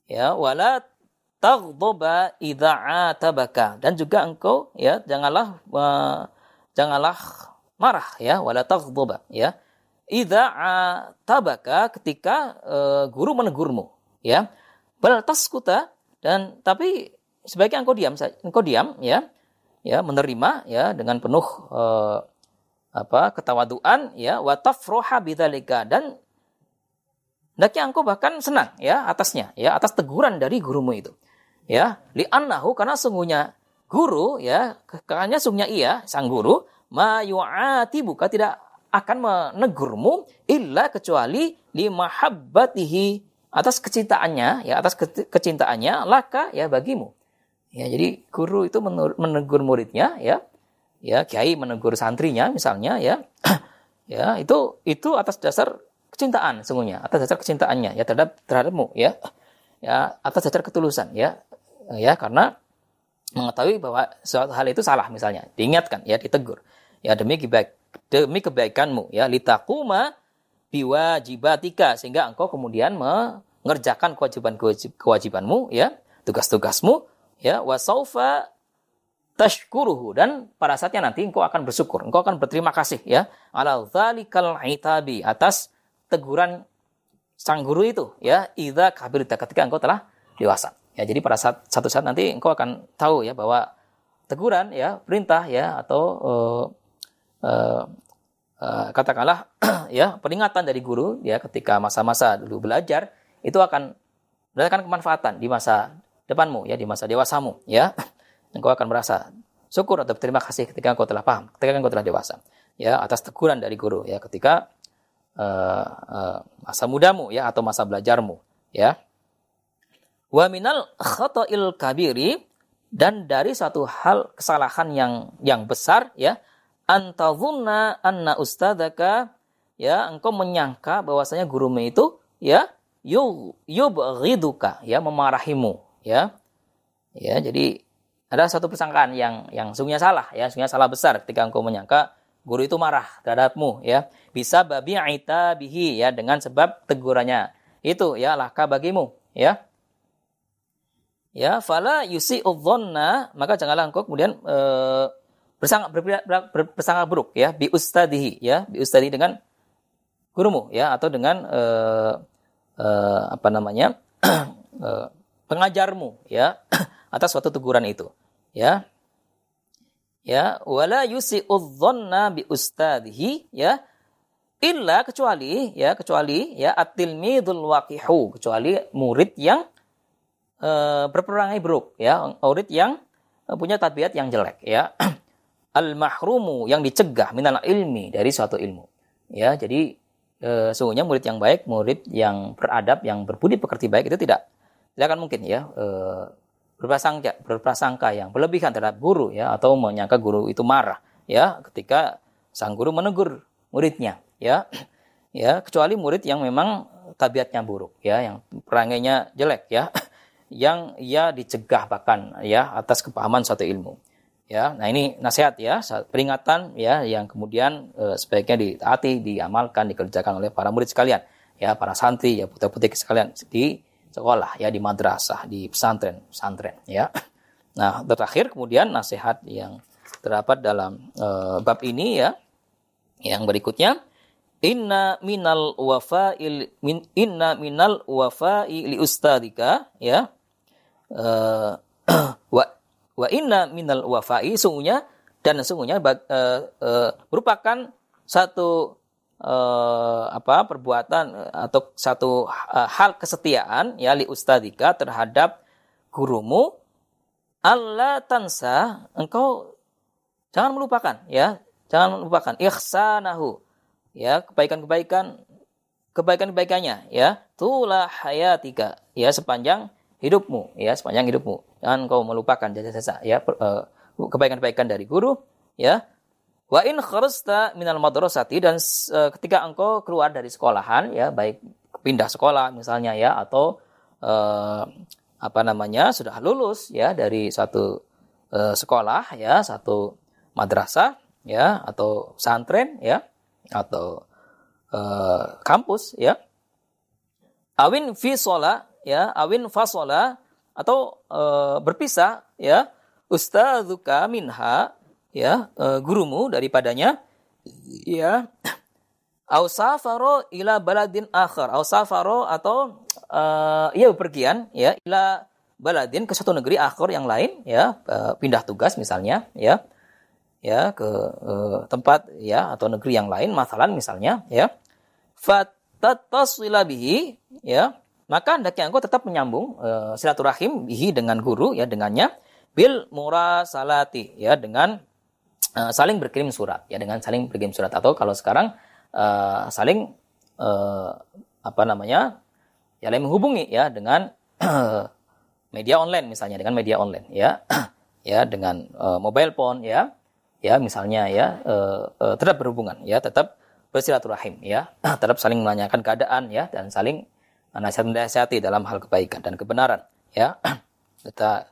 Ya wala taghdaba idza atabaka. Dan juga engkau ya janganlah uh, janganlah marah ya. Wala taghdaba ya. Idza atabaka ketika uh, guru menegurmu ya. Bal taskuta dan tapi sebaiknya engkau diam engkau diam ya. Ya menerima ya dengan penuh uh, apa ketawaduan ya. Wa tafroha bidzalika dan hendaknya engkau bahkan senang ya atasnya ya atas teguran dari gurumu itu ya. Li annahu karena sungguhnya guru ya karena sungguhnya ia sang guru ma buka tidak akan menegurmu illa kecuali li mahabbatihi atas kecintaannya ya atas kecintaannya laka ya bagimu. Ya jadi guru itu menegur muridnya ya. Ya kiai menegur santrinya misalnya ya. Ya itu itu atas dasar kecintaan sungguhnya. Atas dasar kecintaannya ya terhadap terhadapmu ya. Ya atas dasar ketulusan ya. Ya karena mengetahui bahwa suatu hal itu salah misalnya. Diingatkan ya ditegur. Ya demi kebaik demi kebaikanmu ya. Litakuma biwajibatika sehingga engkau kemudian mengerjakan kewajiban kewajibanmu ya tugas-tugasmu ya wasaufa tashkuruhu. Dan pada saatnya nanti engkau akan bersyukur engkau akan berterima kasih ya ala dzalikal itabi atas teguran sang guru itu ya idza kabirta ketika engkau telah dewasa. Ya, jadi pada saat satu saat nanti engkau akan tahu ya bahwa teguran ya, perintah ya atau uh, uh, uh, katakanlah ya peringatan dari guru ya ketika masa-masa dulu belajar itu akan mendatangkan kemanfaatan di masa depanmu ya di masa dewasamu ya. Engkau akan merasa syukur atau terima kasih ketika engkau telah paham ketika engkau telah dewasa ya atas teguran dari guru ya ketika uh, uh, masa mudamu ya atau masa belajarmu ya. Wa minal khata'il kabiri dan dari satu hal kesalahan yang yang besar ya. Antazunna anna ustadzaka ya engkau menyangka bahwasanya gurumu itu ya yubghiduka ya memarahimu ya. Ya jadi ada satu persangkaan yang yang sungguhnya salah ya sungguhnya salah besar ketika engkau menyangka guru itu marah terhadapmu ya. Bisa babi aita bihi ya dengan sebab tegurannya. Itu ya laka bagimu ya. Ya fala yusi dhanna maka janganlah engkau kemudian e, bersangka ber, ber, bersangka buruk ya bi ustadihi ya bi ustadihi dengan gurumu ya atau dengan e, e, apa namanya e, pengajarmu ya atas suatu teguran itu ya. Ya wala yusi dhanna bi ustadihi ya. Illa kecuali ya kecuali ya at-tilmidul waqihu kecuali murid yang e, berperangai buruk ya. Murid yang punya tabiat yang jelek ya. Al mahrumu yang dicegah minal ilmi dari suatu ilmu ya. Jadi e, sungguhnya murid yang baik murid yang beradab yang berbudi pekerti baik itu tidak tidak akan mungkin ya e, berprasangka berprasangka yang berlebihan terhadap guru ya atau menyangka guru itu marah ya ketika sang guru menegur muridnya ya ya kecuali murid yang memang tabiatnya buruk ya yang perangainya jelek ya yang ia dicegah bahkan ya atas kepahaman suatu ilmu. Ya, nah ini nasihat ya, peringatan ya yang kemudian e, sebaiknya ditaati, diamalkan, dikerjakan oleh para murid sekalian, ya para santri, ya putra-putri sekalian di sekolah, ya di madrasah, di pesantren, pesantren, ya. Nah, terakhir kemudian nasihat yang terdapat dalam e, bab ini ya, yang berikutnya, inna minal wafa'il min, inna minal wafa'i li ustadika ya uh, wa wa inna minal wafai sungguhnya dan sungguhnya uh, uh, merupakan satu uh, apa perbuatan atau satu uh, hal kesetiaan ya li ustadika terhadap gurumu. Allah tansa engkau jangan melupakan ya jangan melupakan. Ihsanahu ya kebaikan-kebaikan kebaikan-kebaikannya ya. Tulah hayatika ya sepanjang hidupmu ya sepanjang hidupmu. Jangan kau melupakan jasa-jasa ya eh, kebaikan-kebaikan dari guru ya. Wa in kharasta minal madrasati dan uh, ketika engkau keluar dari sekolahan ya baik pindah sekolah misalnya ya atau uh, apa namanya sudah lulus ya dari satu uh, sekolah ya satu madrasah ya atau santren ya atau uh, kampus ya. Awin fi ya awin fasola atau uh, berpisah ya. Ustadzuka minha ya uh, gurumu daripadanya ya. Ausafaro ila baladin akhar. Ausafaro atau uh, ia bepergian ya ila baladin ke satu negeri akhir yang lain ya. Uh, pindah tugas misalnya ya. Ya ke uh, tempat ya atau negeri yang lain masalan misalnya ya. Fatatasila bihi ya maka hendaknya engkau tetap menyambung uh, silaturahim bihi dengan guru ya dengannya bil murasalati ya dengan uh, saling berkirim surat ya dengan saling berkirim surat. Atau kalau sekarang uh, saling uh, apa namanya ya lain menghubungi ya dengan media online misalnya dengan media online ya ya dengan uh, mobile phone ya ya misalnya ya uh, uh, tetap berhubungan ya tetap bersilaturahim ya tetap saling menanyakan keadaan ya dan saling nasihat-nasihati dalam hal kebaikan dan kebenaran ya. Kita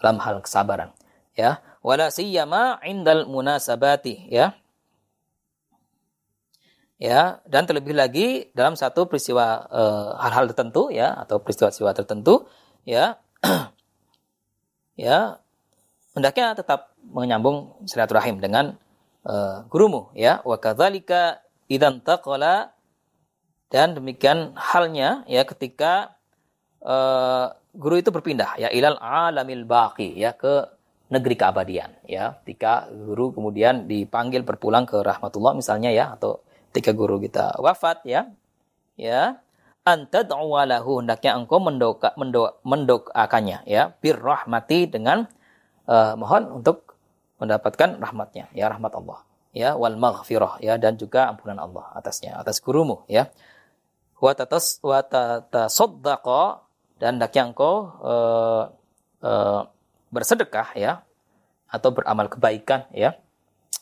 dalam hal kesabaran ya. Wala siyama indal munasabati ya. Ya dan terlebih lagi dalam satu peristiwa eh, hal-hal uh, tertentu ya atau peristiwa-peristiwa tertentu ya. Ya hendaknya tetap menyambung silaturahim dengan uh, gurumu ya. Wa kadzalika idan taqala dan demikian halnya ya ketika uh, guru itu berpindah ya ilal alamil baqi ya ke negeri keabadian ya. Ketika guru kemudian dipanggil berpulang ke rahmatullah misalnya ya atau ketika guru kita wafat ya. Ya anta lahu hendaknya engkau mendoka mendo, mendoakannya ya bir rahmati dengan uh, mohon untuk mendapatkan rahmatnya ya rahmat Allah ya wal maghfirah ya dan juga ampunan Allah atasnya atas gurumu ya wa tatas wa tatasaddaqa dan hendaknya engkau uh, uh, bersedekah ya atau beramal kebaikan ya.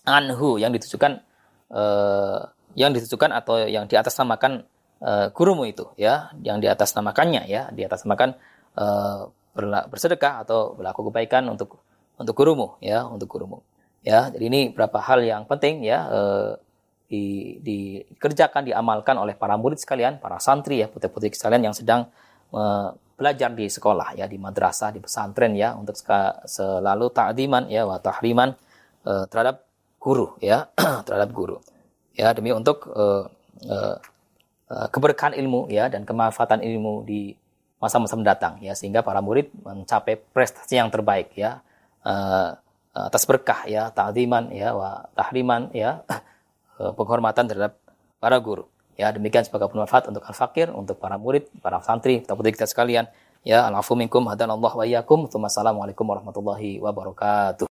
Anhu yang ditujukan uh, yang ditujukan atau yang di atas namakan uh, gurumu itu ya yang di atas namakannya ya di atas namakan uh, bersedekah atau berlaku kebaikan untuk untuk gurumu ya untuk gurumu. Ya jadi ini beberapa hal yang penting ya uh, di, dikerjakan diamalkan oleh para murid sekalian para santri ya putri-putri sekalian yang sedang uh, belajar di sekolah ya di madrasah di pesantren ya untuk selalu ta'diman ya wa tahriman uh, terhadap guru ya terhadap guru. Ya demi untuk uh, uh, uh, keberkahan ilmu ya dan kemanfaatan ilmu di masa-masa mendatang ya sehingga para murid mencapai prestasi yang terbaik ya uh, atas berkah ya ta'diman ya wa tahriman ya penghormatan terhadap para guru Ya, demikian sebagai bermanfaat untuk al-fakir, untuk para murid, para santri, putri kita sekalian. Ya, al-afu minkum hadanallahu wa iyyakum. Assalamualaikum warahmatullahi wabarakatuh.